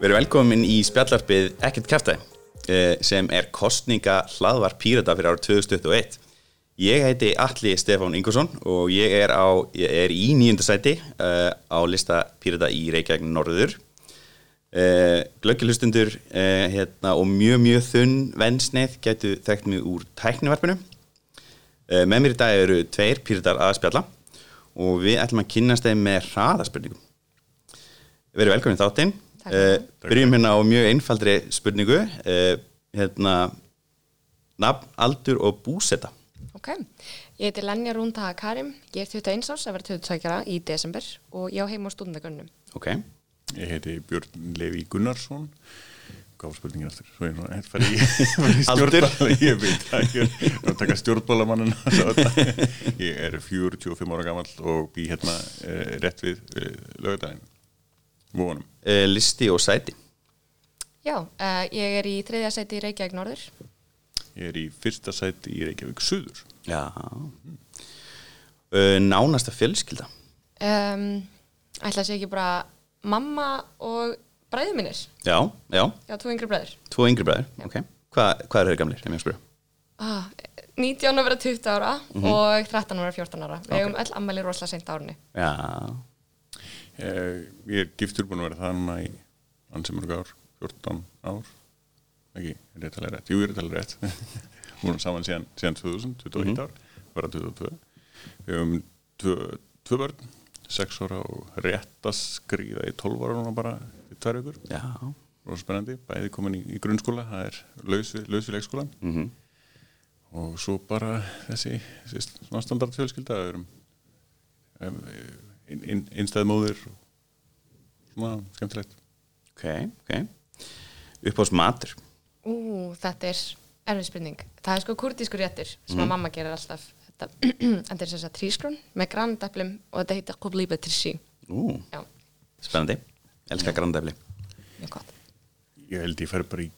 Við erum velkomin í spjallarpið Ekkert kæftæði sem er kostninga hlaðvar Pírata fyrir árið 2021. Ég heiti Alli Stefán Ingvarsson og ég er, á, ég er í nýjundasæti uh, á lista Pírata í Reykjavík Norður. Uh, Glöggjulustundur uh, hérna, og mjög mjög þunn vennsneið getur þekkt mig úr tæknivarpinu. Með mér í dag eru tveir Píratar að spjalla og við ætlum að kynast þeim með hraðaspurningum. Verið velkomin í þáttinn. Uh, byrjum hérna á mjög einfaldri spurningu. Uh, hérna, nafn, aldur og búseta. Ok, ég heiti Lenja Rúnda Karim, ég er 21 árs að vera 22 í desember og ég á heim á stúdendagönnum. Ok. Ég heiti Björn Levi Gunnarsson Gáð spurningin eftir Svo ég hett færi í, stjórnbála Ég veit það Ég er að taka stjórnbálamannin Ég er 45 ára gamall og bý hérna eh, rétt við eh, Vónum Uh, listi og sæti. Já, uh, ég er í þriðja sæti í Reykjavík Norður. Ég er í fyrsta sæti í Reykjavík Suður Já. Uh, nánasta fjölskylda. Um, ætla að segja ekki bara mamma og bræður mínir. Já, já. Já, tvo yngri bræður. Tvo yngri bræður. Já. Ok. Hva, hvað eru þeir gamlir, ef ég spyrja? Ah, 19 að vera 20 ára og 13 að vera 14 ára. Við hefum öll ammæli rosalega seint árunni. Já. Eh, Ég er giftur búin að vera núna í ansi mörg ár 14 ár. Ekki, er að tala rétt? Jú, er að tala rétt. Búin saman síðan, síðan 2000, 21 ár Bara 22 Við höfum tvö, tvö börn 6 ára og rétt að skrýða í 12 ára núna bara í vikur. Já. Rósa spennandi, bæði komin í, í grunnskóla það er laus við, laus Mm og svo bara þessi, þessi svona standard fjölskylda við erum og svona skemmtilegt Ok, ok. Uppáðs matur. Ú, þetta er erfið spurning. Það er sko kurdískur réttur sem Mhm. að mamma gerir alltaf. Þetta, þetta er þess að trískrún með grandeplum og þetta heitir. Ú, Já, spennandi. Elskar grandefli. mjög gott. ég held ég fer bara í,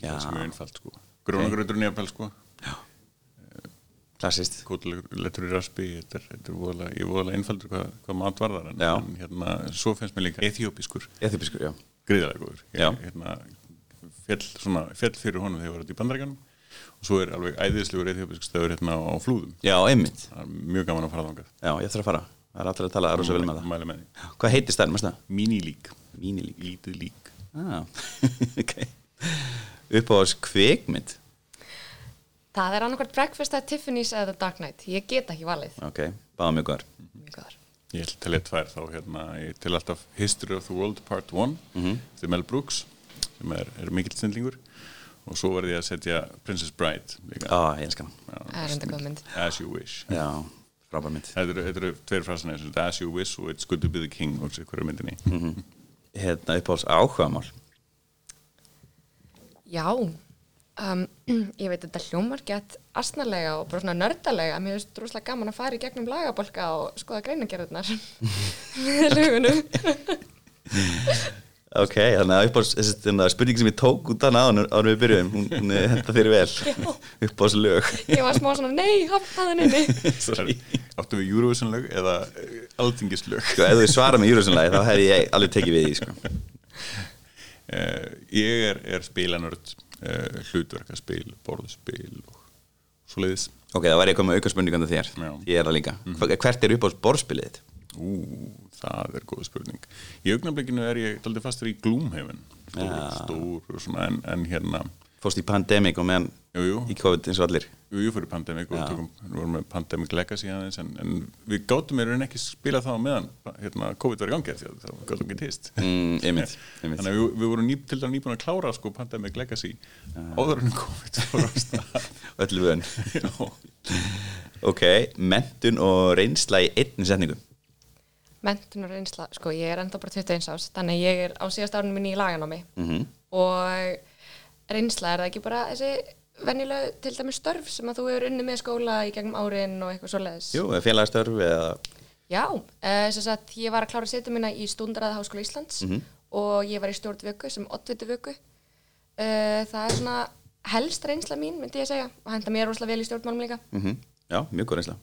Já. það er mjög einfalt sko grónagröður nýjapel sko Klassist. kótulettur í raspi þetta er, þetta er voðalega, einfaldur hvað, hvað mat varðar en, en hérna, svo finnst mér líka ethiópiskur Eþjópiskur, já. gríðalega góður ég, hérna, fjall, svona, fjall fyrir honum þegar ég var í bandarækjanum og svo er alveg æðislegur ethiópisk stöður hérna á, flúðum Já, einmitt. það er mjög gaman að fara þangað Já, ég þarf að fara. Það er alltaf að tala rosa vel með það. mæli með því Hvað heitist það, það? Mini-lík, Mínilík. lítið lík Ah, ok. Það er annarkvært breakfast at Tiffany's eða The Dark Knight. Ég get ekki valið. Ok, báða mjög góðar. Mjög góðar. Ég held til eitt tvær þá hérna, til alltaf History of the World Part 1 mm -hmm. Mel Brooks sem er, er mikill snilllingur og svo verði ég að setja Princess Bride líka. Já, ég elskar hann. Það er enda góð mynd. As You Wish Já, frábær mynd. Þetta eru, eru tveir frasana As You Wish og It's Good to be the King og sér hverju myndinni Mhm. Hérna uppáðs áhugamál. Já, um, ég veit þetta hljómar gett astnarlega og bara svona nördalega. Mér finnst drúslega gaman að fara í gegnum lagabolka og skoða greinagerðunar með lögunum. Ok, þannig að uppáðs, þessi þannig að spurning sem ég tók út hana áður áður en við byrjuðum, hún, hún henda þér vel. uppáðs lög. Ég var smá svona, nei, hafnaðin inni. Sorry. Áttu við Eurovision lög eða eh, alþingislög Sko, ef þú svara með Júrusunlega, þá hefði ég alveg tekið við því, sko. uh, Ég er, er spilanörd uh, hlutverkaspil, borðspil og svo leiðis Ok, það var ég að koma með auka spurningandi þér. Já. Ég er það líka. Hva- Hvert er uppáðs borðspilið þitt? Ú, það er góð spurning Í augnablikinu er ég daldið fastur í Gloomhaven stór, Já. stór og svona en, en hérna Fórst í Pandemic og meðan Jú, jú, í COVID eins og allir. jú, jú fyrir Pandemic og tökum, við vorum með Pandemic Legacy aðeins en, en við gátum mér en ekki spila það á meðan hérna, COVID var í gangi af því að það gátum ekki týst Mm, einmitt, einmitt. Þannig að við, við vorum ný, til dæmis nýbúin að klára sko, Pandemic Legacy áður en COVID á Öllu vön. Já. Ok, mentun og reynsla í einni setningu. Mentun og reynsla, sko, ég er enda bara 21 árs, þannig að ég er á síðast árunum minni í laganámi Mm og reynsla er það ekki bara þessi venjulega til dæmis störf sem að þú hefur unni með skóla í gegnum árin og eitthvað svoleiðis. Jú, félagstörf eða... Já, uh, sem sagt, ég var að klára setu minna í Stúndaræða Háskóla Íslands og ég var í stjórn vöku sem oddvitu vöku. Uh, það er svona helst reynsla mín, myndi ég segja, og henda mér rosalega vel í stjórnmálum líka. Mm Já, mjög góð reynsla.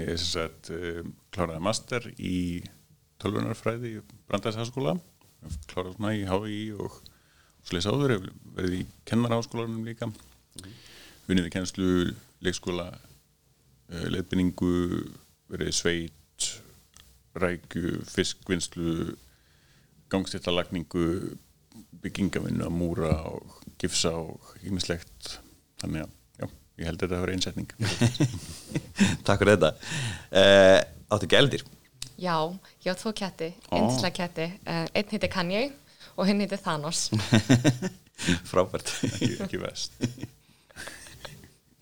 Ég sem sagt um, kláraði master í tölvunarfræði í Brandæðsháskóla klárað svona í HÍ og sliðis áður, hef verið í kennaraháskólanum líka vinnið í kennslu, leikskóla uh, leiðbynningu verið sveit rækju, fiskvinnslu gangstillalagningu byggingavinnu að múra og gifsa og ýmislegt þannig að, já, ég held að þetta verið einsetning Takk fyrir þetta uh, Áttu gældir? Já, ég á tvo ketti, einslega ketti. Uh, einn heitir Kanye og hinn heitir Thanos. Frábært ekki, ekki vest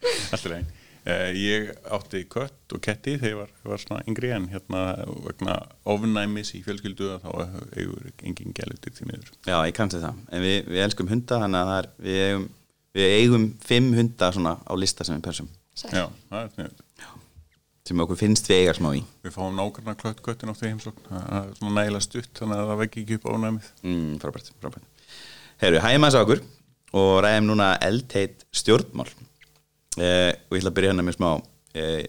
Alltaf legin uh, Ég átti kött og ketti þegar ég var, var svona yngri en hérna vegna ofnæmis í fjölskyldu að þá eigur engin gælutir til miður. Já, ég kannski það. En við, við elskum hunda þannig að er, við, eigum, við eigum fimm hunda svona á lista sem við persum. Já, það er sniður sem okkur finnst við eigar smá í. Við fáum nákvæmna klött köttin átti heimsókn. Það er svona nægilega stutt þannig að það vekki ekki upp ofnæmið. Mm, Frábært, frábært. Herru, hægum aðeins á okkur og ræðum núna eldheit stjórnmál eh, og ég ætla að byrja hérna með smá eh,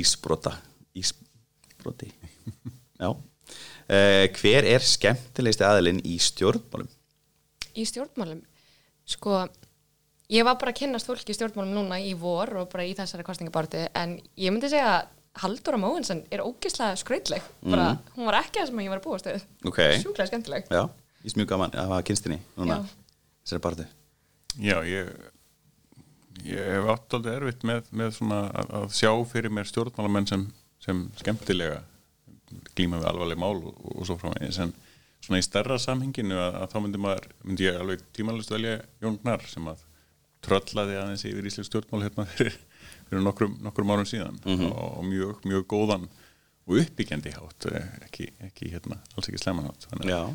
ísbrota Ísbroti Já eh, Hver er skemmtilegsti aðilinn í stjórnmálum? Í stjórnmálum, sko, ég var bara að kynnast fólki í stjórnmálum núna í vor og bara í þessari kostningabartu en ég myndi segja að Halldóra Móhensen er ógeðslega skrautleg. Bara, hún var ekki það sem ég var að búast við. Ok. Sjúklega skemmtileg. Já, ég smjúk gaman að hafa kynstinni núna Já. Þessari barðu Já, ég ég hef átt aldrei erfitt með, með svona að, að sjá fyrir mér stjórnmálamenn sem, sem skemmtilega glíma við alvarleg mál og, og svo frá mig en svona í stærra samhenginu að, að þá myndi maður, myndi ég alveg tímalist velja Jón Gnar sem að tröllaði aðeins yfir íslensk stjórnmál hérna fyrir, fyrir nokkrum, nokkrum árum síðan og, og mjög, mjög góðan og uppbyggjandi hátt eh, ekki, ekki hérna, alls ekki slemman hátt.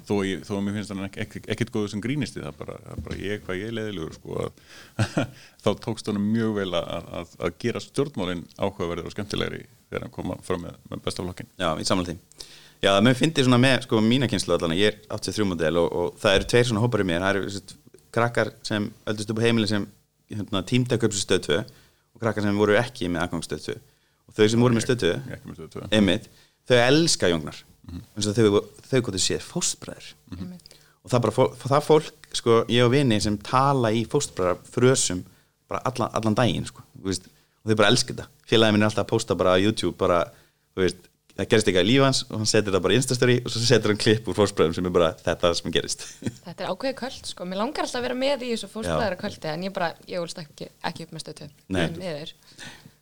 Þó, ég, þó mér finnst hann ekki, ekkit góður sem það bara, það er bara ég, hvað ég leðilegur sko, þá tókst hann mjög vel að, að, að gera stjórnmálin áhugaverður og skemmtilegri þegar hann koma fram með, með besta flokkin Já, ég samla því. Já, mér finnst svona með sko mína kynslu allan ég er 83 model og, og það eru tveir svona hópar í mér. Það eru krakkar sem öldust upp á heimili sem hérna, tímdæk upp sem stöð 2 og krakkar sem voru ekki með aðgangsstöð 2 og þau sem voru með stöð 2 ekki með stöðu tvö. einmitt, þau elska jóngnar eins og þau, þau gott að sé fóstbræður og það bara fó- það fólk, sko, ég og vini sem tala í fóstbræðar frösum bara allan, allan daginn, sko þú veist, og þau bara elska þetta, félagið minn er alltaf að posta bara á YouTube, bara, þú veist það gerist eitthvað í líf hans og hann setur það bara í Instastory og svo setur hann klipp úr fóstbræðum sem er bara þetta sem gerist. Þetta er ákveðið kvöld, sko. Mér langar alltaf að vera með í þessu fórspræðara kvöldi en ég bara, ég vilst ekki, ekki upp með stötu. Nei. Með þér.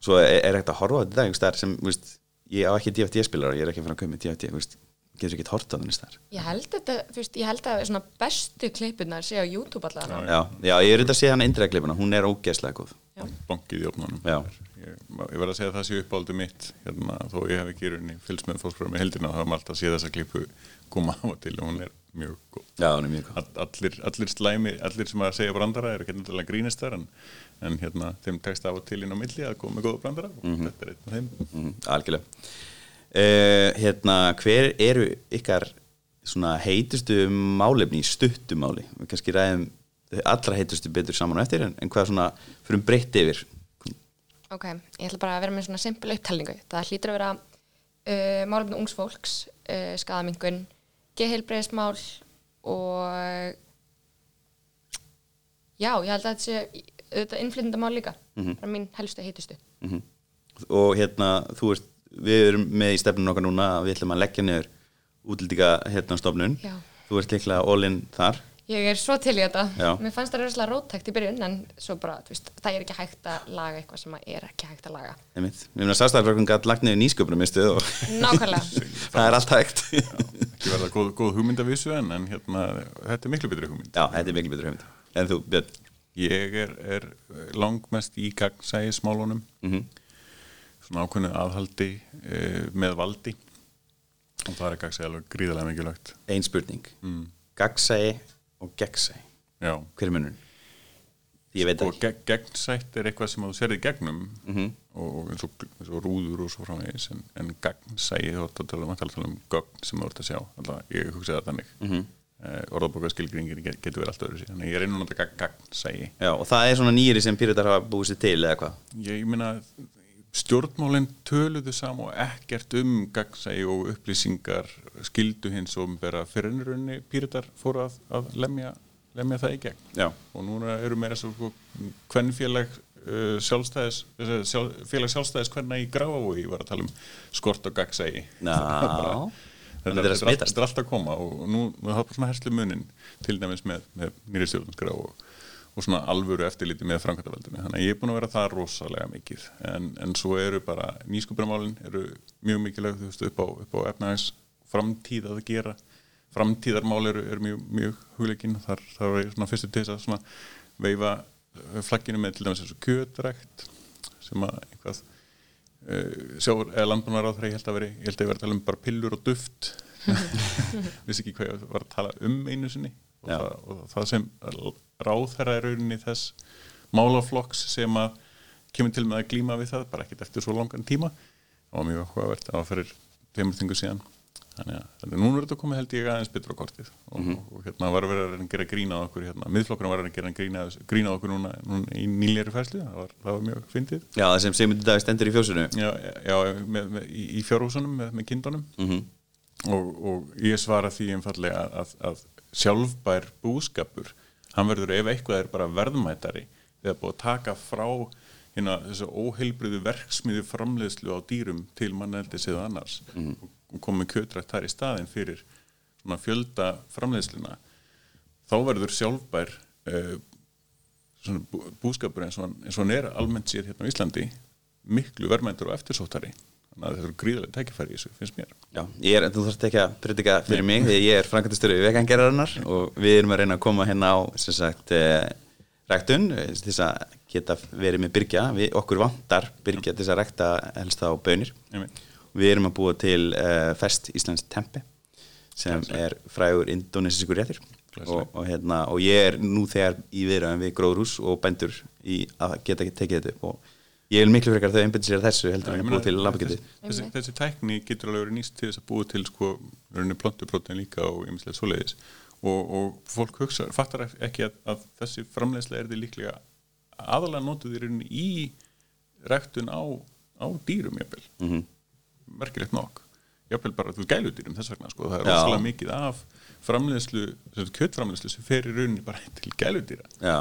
Svo er, er ekkert að horfa á þetta einhvers staðar sem, þú veist, ég á ekki DFT-spilar og ég er ekki fara að koma með DFT, þú veist getur ekki hort á þannig staðar Ég held þetta, þú veist, ég held að svona bestu klippunar sé á YouTube allavega. já, já, ég er auðvitað að sé hann indræðklipuna, hún er ógeðslega góð Já. bankið í opnunum Já. ég, ég verð að segja að það sé uppáldu mitt hérna, þó ég hef ekki í rauninni fylgst með fólksfröðum í heldina þá hef maður alltaf séð þessa klippu koma á til og hún er mjög góð já, hún er mjög góð All, allir, allir slæmi, allir sem að segja brandara eru ekki náttúrulega grínistar en, en hérna, þeim tekst af og til inn á milli að koma með góða brandara og þetta er einn af þeim. Mm, algjörlega. Uh, hérna, hver eru ykkar svona heitustu málefni í stuttu máli? Við kannski ræðum allra heitustu betur saman á eftir en, en hvað svona fyrir um breytt yfir? Ok, ég ætla bara að vera með svona simpel upptalningu. Það hlýtur að vera uh, málefni ungs fólks, uh, skadamingun, geheilbreyðismál og já, ég held að þetta sé auðvitað innflytendamál líka. Það er mín helstu heitustu. mm og hérna, þú veist við erum með í stefnun okkar núna að við ætlum að leggja niður útlendinga hérna stofnun Já. þú ert líklega all-in þar Ég er svo til í þetta. Já. Mér fannst það röðslega róttækt í byrjun en svo bara, þú veist, það er ekki hægt að laga eitthvað sem er ekki hægt að laga. við erum að sastæðarflokkum gætt lagt niður nýsköpunum og Nákvæmlega. það er allt hægt ekki verða góð, góð hugmynd af vissu en, en hérna, þetta er miklu betri hugmynd. Já, þetta er miklu betur hugmynd. En þú, Björn? Ég er, er langmest í gagnsæði smálunum mm svona ákveðnu aðhaldi e, með valdi. Og það er gagnsæði alveg gríðarlega mikilvægt. Ein spurning, mm. gaggsæi og geggsæi já. Hver er munun? ge gegnsætt er eitthvað sem þú serði gegnum. Mhm. Og eins og, eins og rúður og svo framvegis en, en gegnsæði þá ertu að tala um, að tala um gögn sem þú ert að sjá Alltaf, ég hugsa það þannig mm. -hmm. orðabókaskilgringir get, getur verið allt öðru síðan ég er einu náttúrulega gegnsæði já, og það er svona nýri sem pyrrðar hafa búið sér til eða hvað ég, ég meina stjórnmálinn töluðu saman og ekkert um gagsægi og upplýsingar skildu hins og vera fyrir ennurunni píritar fóru að, að lemja, lemja það í gegn Já. og núna eru meira svo hvernfélag uh, sjálfstæðis eh, sjálf, félag sjálfstæðis hvernig í gráfavogi var að tala um skort og gagsægi Ná, þetta er er, er alltaf að koma og nú er bara svona herslu munin til dæmis með, með nýri stjórnarskrá og, og svona alvöru eftirliti með framkvæmtavaldinu þannig að ég er búin að vera það rosalega mikið. En, en svo eru bara nýskupinamálin eru mjög mikilvæg þú veist upp á, á efnaðis framtíð að gera. Framtíðarmál eru, eru mjög, mjög hugleikinn þar, þar ég svona fyrstu til þess að svona veifa flagginu með til dæmis eins og kjötrækt sem að einhvað uh, sjáur, eða landbúnar á þeirra ég held að veri, ég held að ég verið að tala um bara pillur og duft. Vissi ekki hvað ég var að tala um einu sinni. Og, það, og það sem ráðherra er rauninni þess málaflokks sem að kemur til með að glíma við það, bara ekkert eftir svo langan tíma. Það var mjög áhugavert að fyrir tveimur þingu síðan þannig að, að núna er þetta komið held ég aðeins betur á kortið. Og, Mhm. og, og hérna var að vera að gera grína á okkur hérna, miðflokkurinn var að gera grína, grína á okkur núna, núna í nýljari færslu. Það var, það var mjög fyndið. Já, það sem Sigmundur Davíð stendur í fjósunu já, já með, með, í, fjárhúsunum með, með kindunum. Mhm. og, og ég svara því einfallega að, að, að sjálfbær búskapur hann verður ef eitthvað er bara verðmætari þegar búið að taka frá hérna, þessu óheilbriðu verksmiðu framleiðslu á dýrum til manneldis eða annars og, og komið kjötrætt þar í staðin fyrir svona fjölda framleiðsluna þá verður sjálfbær uh, svona bú, búskapur eins og, hann, eins og hann er almennt séð hérna á Íslandi miklu verðmæntur og eftirsóttari. Þannig að þetta eru gríðarlega tækifæri í þessu, finnst mér. Já, ég er, þú þarfst ekki að predika fyrir mig því ég er framkvæmtastöru í vegangerðarinnar og við erum að reyna að koma hérna á sem sagt eh, ræktun eh, þess að geta verið með byrgja við, okkur vantar byrgja til þess að rækta helst á bönir. Einmitt. Við erum að búa til eh, fest Íslands tempi sem er frægur indonesiskur réttur. Og, og, hérna, og ég er nú þegar í viðræðum við gróðrús og bændur í að geta tekið þetta upp. Og ég vil miklu frekar þau einbindis sér þessu heldur en að búa til þessi, lambakjöti þessi, þessi tækni getur alveg verið nýst til þess að búa til sko, rauninni plantuprótein líka og ymmislegt svoleiðis. Og, og fólk hugsa, fattar ekki að, að þessi framleiðsla er því líklega aðalega notuð í rauninni í ræktun á, á dýrum jafnvel, mm Mhm. -hmm. Merkilegt nokk. Jafnvel bara þú gæludýrum þess vegna sko, það er Já. rosalega mikið af framleiðslu, kjötframleiðslu sem fer í rauninni bara til gæludýra. Já,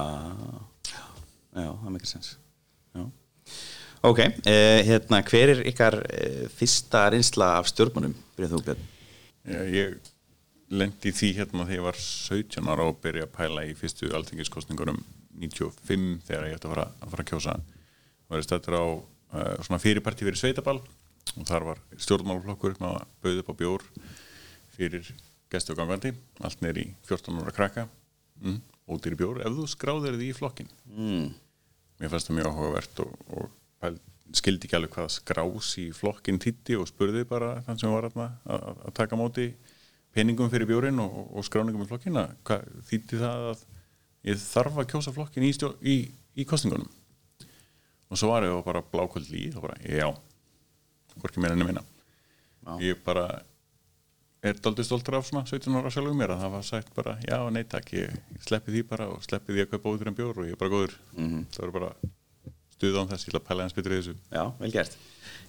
já, það er mikil sens. Já. Ok, eh, hérna, hver er ykkar eh, fyrsta reynsla af stjórnmánum fyrir þú, Björn? Já, ég lendi því hérna þegar ég var 17 ára og byrja að pæla í fyrstu alþingiskostningunum 95 þegar ég ætti að fara að, fara að kjósa. Og verið stættur á uh, svona fyrirparti fyrir sveitabal og þar var stjórnmálflokkur með að bauð upp á bjór fyrir gestu og gangandi allt neyri í 14 ára krakka. Mm, ódýri bjór ef þú skráðir því í flokkin Mm. mér fannst það mjög áhugavert og, og skildi ekki alveg hvað skrás í flokkin titti og spurði bara þann sem var að, að- taka móti peningum fyrir bjórin og, og- skráningum í flokkin að hvað þýtti það að ég þarf að kjósa flokkin í, í, í kostningunum og svo var ég bara blákvöld líð og bara, já hvorki meira enn minna Já. ég bara er daldið stoltur af svona 17 ára sjálfum mér að það var sagt bara, já, nei takk ég, sleppi því bara og sleppi því að kaupa óður en bjór og ég er bara góður Mhm. það var bara stuð án þess, ég ætla að pæla hans betur í þessu Já, vel gert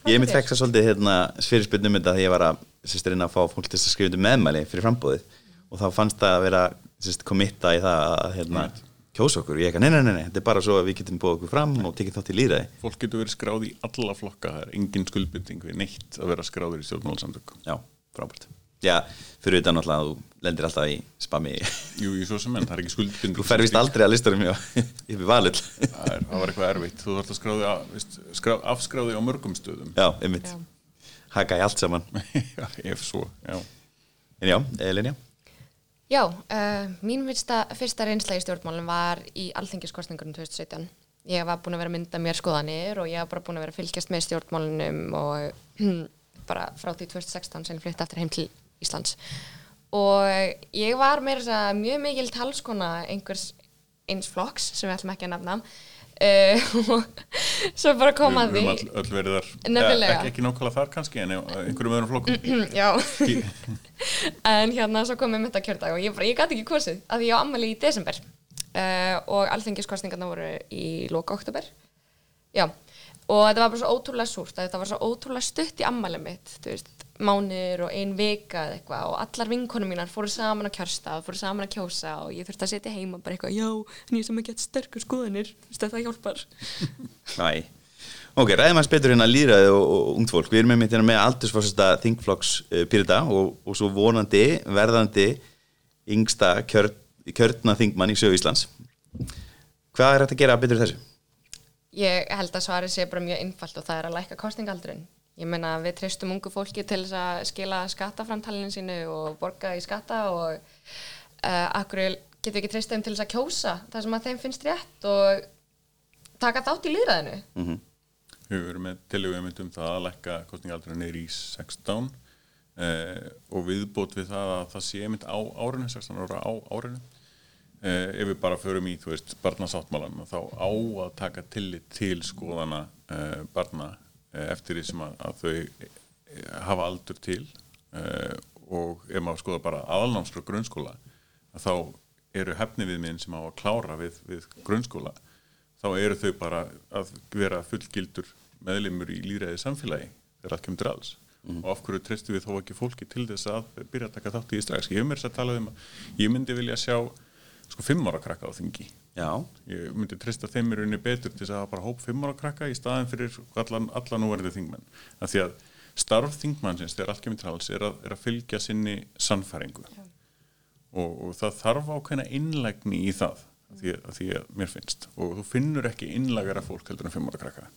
Ég mitt fekk það svolítið hérna, fyrirspyrnum um þetta því ég var að sérst, reyna að fá fólk til að skrifa undir meðmæli fyrir frambóðið og þá fannst það að vera sérst, komitta í það að hérna, Right. Kjósa okkur? Ég ekki, nei, nei, nei, nei, þetta er bara svo að við getum búið okkur fram og tekið þátt í líðræði fólk getur verið skráð í alla flokka það er engin skuldbinding við neitt að vera skráður í stjórnmálasamtök Já, frábært. Já, fyrir utan alltaf að þú lendir alltaf í spami. Jú, í svo sem enn, það er ekki skuldbinding. Þú fer vist aldrei að listarum hjá yfir valull það, er, það var eitthvað erfitt, þú þarf að skráði að, veist, skrá, afskráði á mörgum stöðum. Já, einmitt. Haka í allt saman. Já, ef svo, já uh, mín fyrsta, fyrsta reynsla í stjórnmálum var í alþingiskostningunum 2017. Ég var búin að vera að mynda mér skoðanir og ég var bara búin að vera að fylgjast með stjórnmálunum og bara frá því 2016 sem ég flytti aftur heim til Íslands. Og ég var meira mjög mikil talskona einhvers eins flokks sem við ætlum ekki að nafna og svo bara kom að við því. höfum öll, verið þar. Nefnilega. Eh, ekki, ekki nákvæmlega þar kannski en einhverjum öðrum flokkum. Já, en hérna svo komum við mitt á kjördag og ég, bara, ég gæti ekki kosið að því ég á ammali í desember. Uh, og alþingiskostningarna voru í loka oktober Já, og þetta var bara svo ótrúlega súrt, þetta var svo ótrúlega stutt í ammæli mitt, þú veist, mánir og ein vika eða eitthvað og allar vinkonum mínar fóru saman á kjörstað, fóru saman að kjósa og ég þurfti að setja heima bara eitthvað, já, en ég sem ekki gett sterkur skoðanir, þú veist, það hjálpar. Æ. Ok, ræðum að betur hérna líðræði og, og ungt fólk. Við erum með hérna með aldursforsasta þingflokks uh, Pyrita og, og svo vonandi verðandi yngsta kjör, kjörna þingmann í sögu Íslands. Hvað er hægt að gera betur þessu? Ég held að svarið sé bara mjög einfalt og það er að lækka kostningaldurinn. Ég meina við treystum ungu fólki til þess að skila skattaframtalinu sínu og borga í skatta og uh, akkur getur við ekki treyst þeim til þess að kjósa það sem að þeim finnst rétt og taka þátt í líðræðinu. Mm -hmm. Við erum með tilögum um það að lækka kostningaldurinn neyri í 16 eh, og viðbót við það að það sé mynd á árinu, 16 ára á árinu eh, ef við bara förum í, þú veist, barnasáttmálan þá á að taka tillit til skoðana eh, barna eh, eftir því sem að, að þau eh, hafa aldur til eh, og ef maður skoða bara aðalnámsfrá grunnskóla þá eru hefni við minn sem á að klára við, við grunnskóla þá eru þau bara að vera fullgildur meðlimur í líðræði samfélagi þegar allt kemur til alls. Og af hverju treystu við þó ekki fólki til þess að byrja að taka þátt í strax ég hef mér þess að tala um að ég myndi vilja sjá sko fimm ára krakka á þingi Já, ég myndi treysta þeim í rauninni betur til þess að hafa bara hóp fimm ára krakka í staðin fyrir allan, allan núverðið þingmenn. Af því að starf þingmannsins þegar allt kemur til alls er að, er að fylgja sinni sannfæringu. Og, og það þarf ákveðna innlægni í það af því, að því að mér finnst. Og þú finnur ekki innlægara fólk heldur en fimm ára krakka.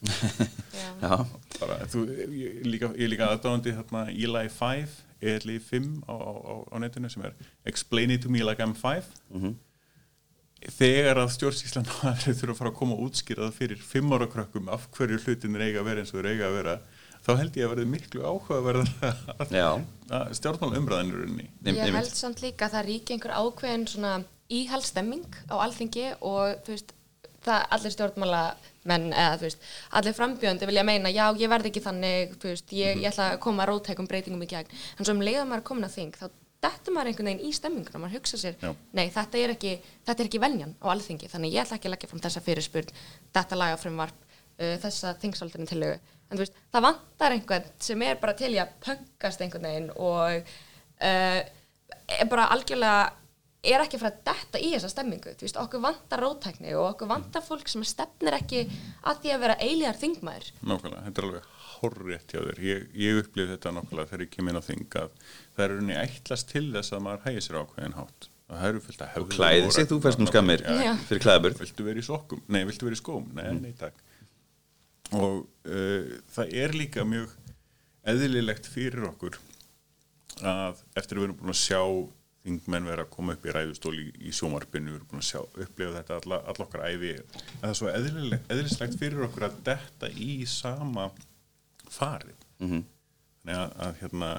Já. bara, þú, ég, er líka, aðdáðandi þarna Eli 5, ELI 5 á, á, á, á netinu sem er Explain it to me like I'm 5 þegar að stjórnsíslan þurfa að fara að koma og útskýra það fyrir fimm ára krökkum af hverju hlutin er eiga að vera eins og þeir eiga að vera þá held ég að verði miklu áhugaverða Já. að stjórnmála umræðinurunni Nei, Ég held samt líka að það ríki einhver ákveðin svona íhaldstemming á alþingi og þú veist, það allir stjórnmála menn eða þú veist, allir frambjöndi vilja meina, já, ég verð ekki þannig, þú veist, ég, ég ætla að koma að rótækum breytingum í gegn, en svo um leiða maður er komin að þing, þá dettur maður einhvern veginn í stemminguna, maður hugsa sér, Já. nei, þetta er ekki, þetta er ekki venjan á alþingi, þannig ég ætla ekki að leggja fram þessa fyrirspurn, þetta lagafrumvarp, uh, þessa þingsaldarinn tillögu, en þú veist, það vantar einhvern sem er bara til í að pöngast einhvern veginn og uh, er bara algjörlega er ekki frá að detta í þessa stemmingu þú veist, okkur vantar rótækni og okkur vantar fólk sem stefnir ekki að því að vera eilíðar þingmaður Nákvæmlega, þetta er alveg horrétt hjá þér. Ég, ég upplif þetta nákvæmlega þegar ég kem inn á þing að það er unni ætlast til þess að maður hægir sér ákveðin hátt. Það eru fullt að hefðu. klæði sig, þú fæst nú skammir Já. fyrir klæðaburð. Viltu verið í sokkum? Nei, viltu verið í skóm? Nei, nei, takk. Og uh, það er líka mjög eðlilegt fyrir okkur að eftir að við erum búin að sjá þingmenn vera að koma upp í ræðustól í, í sjómarpinu, við erum búin að sjá, upplifa þetta alla, alla okkar æfi, að það er svo eðlilegt, eðlislegt fyrir okkur að detta í sama farið. Mhm. Þannig að, að hérna,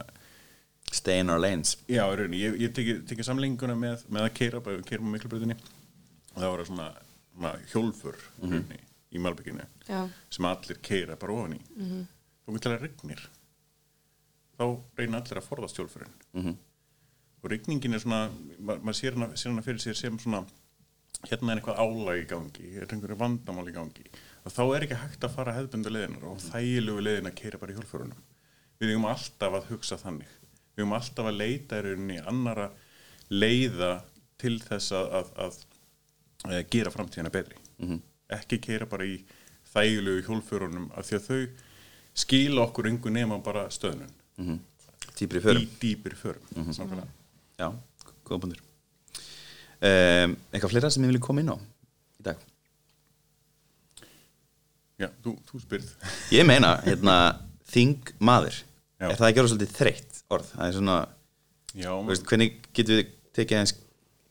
Stay in our lanes. Já, í rauninni, ég, ég teki, teki samlinguna með, með að keira, bara keira með miklubröðinni og það var svona, svona hjólfur mm rauninni, í Malbygginu Já. sem allir keira bara ofan í mm -hmm. og til að regnir þá reyna allir að forðast hjólfurinn Mhm. Og regningin er svona ma- maður sér hana, sér hana fyrir sér sem svona hérna er eitthvað álag í gangi er einhverju vandamál í gangi og þá er ekki hægt að fara hefðbundu leiðinar og þægilegu leiðin að keira bara í hjólfurunum við eigum alltaf að hugsa þannig. Við eigum alltaf að leita í rauninni annara leiða til þess að, að, að, að gera framtíðina betri. -hmm. ekki keira bara í þægilegu hjólfurunum af því að þau skila okkur yngur nema bara stöðnun. Mm Týpri förum. í dýpir förum mm Já, góða bundur. Um, eitthvað fleira sem ég vilja koma inn á í dag? Já, þú, þú spyrð Ég meina, hérna, þing maður. Já. Er það ekki orðið svolítið þreytt orð? Það er svona, Já, veist, hvernig getum við tekið eins,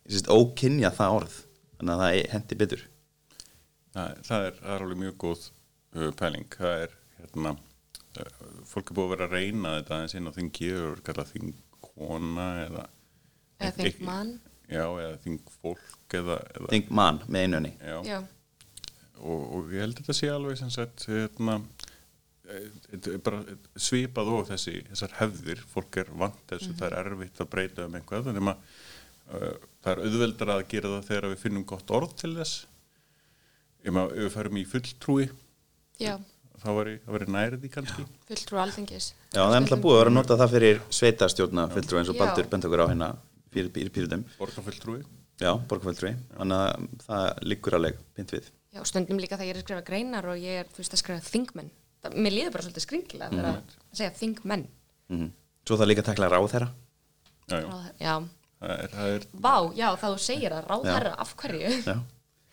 sérst, ókynja það orð? Þannig að það hendi betur. það, það, er, það er alveg mjög góð uh, pæling það er hérna uh, fólk er búið að vera að reyna þetta aðeins inn á þingi þingkona Eða þingmann. já, eða þingfólk eða, eða Þing mann með einunni. já, Já. og, og ég held að þetta sé alveg sem sagt hérna eh, þetta er bara svipað og þessi þessar hefðir, fólk er vant þessu það er erfitt að breyta um einhvað þannig að uh, það er auðveldar að gera það þegar við finnum gott orð til þess ef við færum í fulltrúi Já, þá væri nærið í kannski fulltrú alþingis. Já, það er náttúrulega búið að vera að nota það fyrir sveitastjórna fulltrú eins og Já. Baldur bent okkur á hérna fyrir, fyrir pýrutum. borgarfulltrúi Já, borgarfulltrúi. Þannig að það liggur alveg pynt við. Já, stundum líka þegar ég er að skrifa greinar og ég er, þú veist, að skrifa þingmenn. Það, mér líður bara svolítið skringilega þegar að segja þingmenn. Mm Svo það líka að takla ráð þeirra. já, já, Ráð- Já, það er, það er vá, já, þá þú segir að ráðherra af hverju. Já.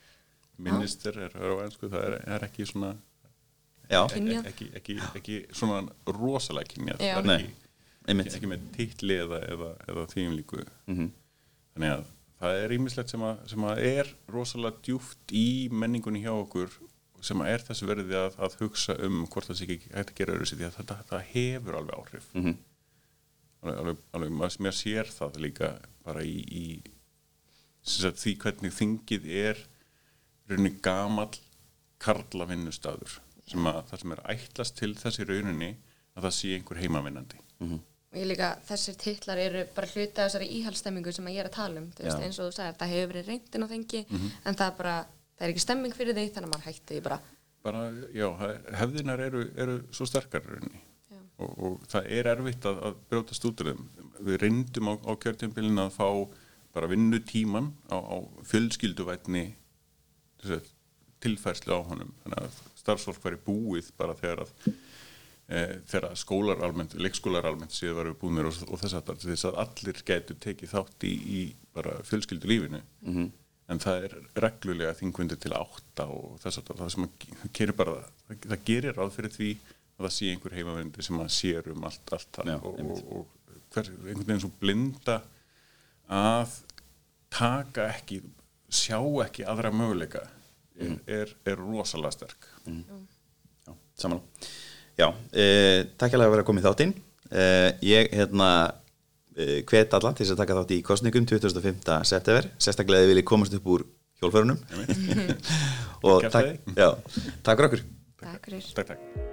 minister er, á ennsku, það er, er ekki svona Já, Kynjað. ekki, ekki, ekki svona rosalega kynjað það er ekki, einmitt. ekki, með titli eða, eða, eða þvíum líku Mhm. þannig að það er ímislegt sem, sem að er rosalega djúft í menningunni hjá okkur sem að er þessu verði að, að hugsa um hvort það sé ekki hægt að gera öðru sér því að þetta, þetta hefur alveg áhrif Mhm. alveg, alveg, alveg maður, mér sér það líka bara í, í sagt, því hvernig þingið er rauninni gamall karla vinnustadur sem að það sem er ætlast til þessi rauninni að það sé einhver heimavinnandi Og ég líka, þessir titlar eru bara hluti af þessari íhaldsstemmingu sem að ég er að tala um. Veist, eins og þú sagðir, það hefur verið reyndin á þengi, en það er bara, það er ekki stemming fyrir því, þannig að maður hætti bara. bara, já, hefðirnar eru, eru svo sterkar og, og það er erfitt að, að brjótast út við reyndum á, á kjörtjumbilin að fá bara vinnutíman á, á fjölskylduvætni tilfærslu á honum. Þannig að starfsfólk væri búið bara þegar að þegar skólar almennt, leikskólar almennt séu varu búinir og, og þess að þess að allir gætu tekið þátt í, í bara fjölskyldu lífinu -hmm. en það er reglulega þingvindi til átta og þess að það sem að gerir bara það, það gerir ráð fyrir því að það sé einhver heimavindi sem að sér um allt, allt það. Já, og, og, og hver, einhvern veginn svo blinda að taka ekki sjá ekki aðra möguleika er, er, er rosalega sterk. Já, samanlega. Já, e, takk alveg að vera komið þáttinn. E, ég, hérna, e, hvet alla til þess að taka þátt í kostningum 25. september. Sérstaklega þið viljið komast upp úr hjólförunum. og takk, já, takk fyrir okkur. Takk fyrir. Takk, takk